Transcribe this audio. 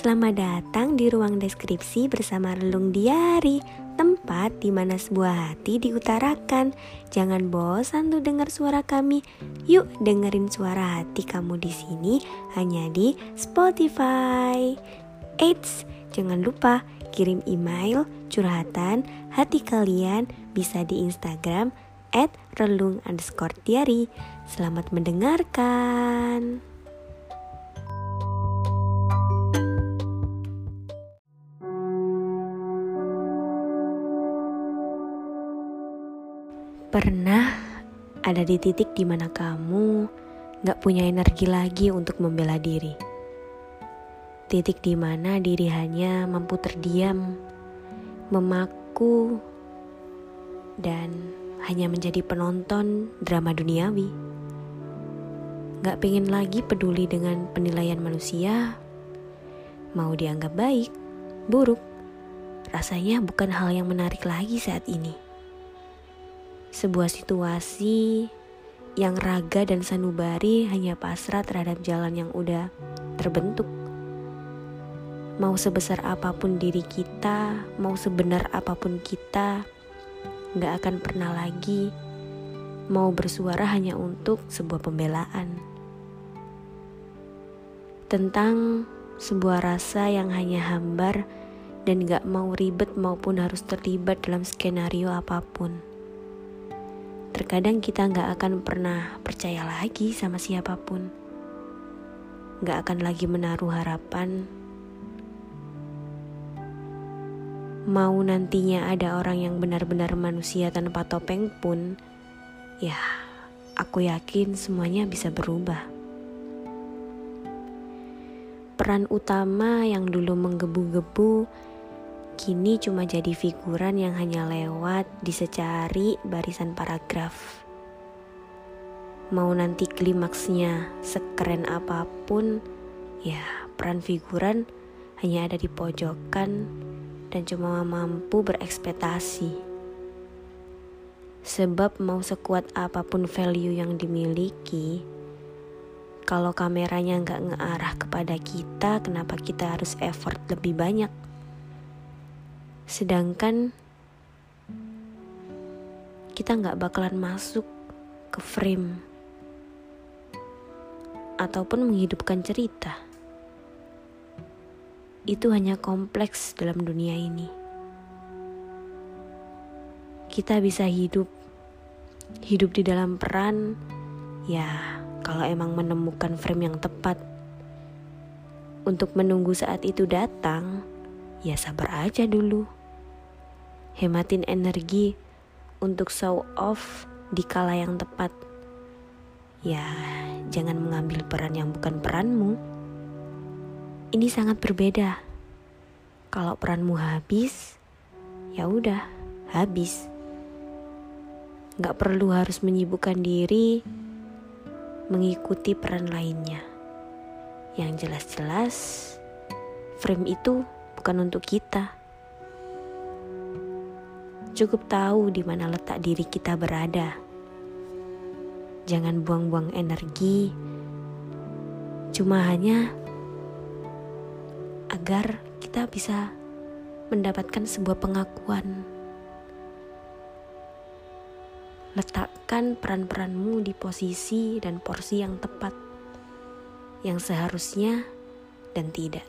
Selamat datang di ruang deskripsi bersama Relung Diari, tempat di mana sebuah hati diutarakan. Jangan bosan tuh dengar suara kami. Yuk dengerin suara hati kamu di sini hanya di Spotify. Eits, jangan lupa kirim email curhatan hati kalian bisa di Instagram at relung underscore diary. Selamat mendengarkan. Pernah ada di titik di mana kamu gak punya energi lagi untuk membela diri. Titik di mana diri hanya mampu terdiam, memaku, dan hanya menjadi penonton drama duniawi. Gak pengen lagi peduli dengan penilaian manusia, mau dianggap baik, buruk, rasanya bukan hal yang menarik lagi saat ini sebuah situasi yang raga dan sanubari hanya pasrah terhadap jalan yang udah terbentuk. Mau sebesar apa pun diri kita, mau sebenar apa pun kita, gak akan pernah lagi mau bersuara hanya untuk sebuah pembelaan. Tentang sebuah rasa yang hanya hambar dan gak mau ribet maupun harus terlibat dalam skenario apa pun. Terkadang kita nggak akan pernah percaya lagi sama siapa pun. Nggak akan lagi menaruh harapan. Mau nantinya ada orang yang benar-benar manusia tanpa topeng pun, ya aku yakin semuanya bisa berubah. Peran utama yang dulu menggebu-gebu kini cuma jadi figuran yang hanya lewat di secari barisan paragraf. Mau nanti klimaksnya sekeren apa pun, ya peran figuran hanya ada di pojokan dan cuma mampu berekspektasi. Sebab mau sekuat apa pun value yang dimiliki, kalau kameranya nggak ngearah kepada kita, kenapa kita harus effort lebih banyak? Sedangkan kita nggak bakalan masuk ke frame ataupun menghidupkan cerita. Itu hanya kompleks dalam dunia ini. Kita bisa hidup, hidup di dalam peran, ya kalau emang menemukan frame yang tepat. Untuk menunggu saat itu datang, ya sabar aja dulu hematin energi untuk show off di kala yang tepat. Ya, jangan mengambil peran yang bukan peranmu. Ini sangat berbeda. Kalau peranmu habis, ya udah, habis. Gak perlu harus menyibukkan diri mengikuti peran lainnya. Yang jelas-jelas, frame itu bukan untuk kita cukup tahu di mana letak diri kita berada. Jangan buang-buang energi, cuma hanya agar kita bisa mendapatkan sebuah pengakuan. Letakkan peran-peranmu di posisi dan porsi yang tepat, yang seharusnya dan tidak.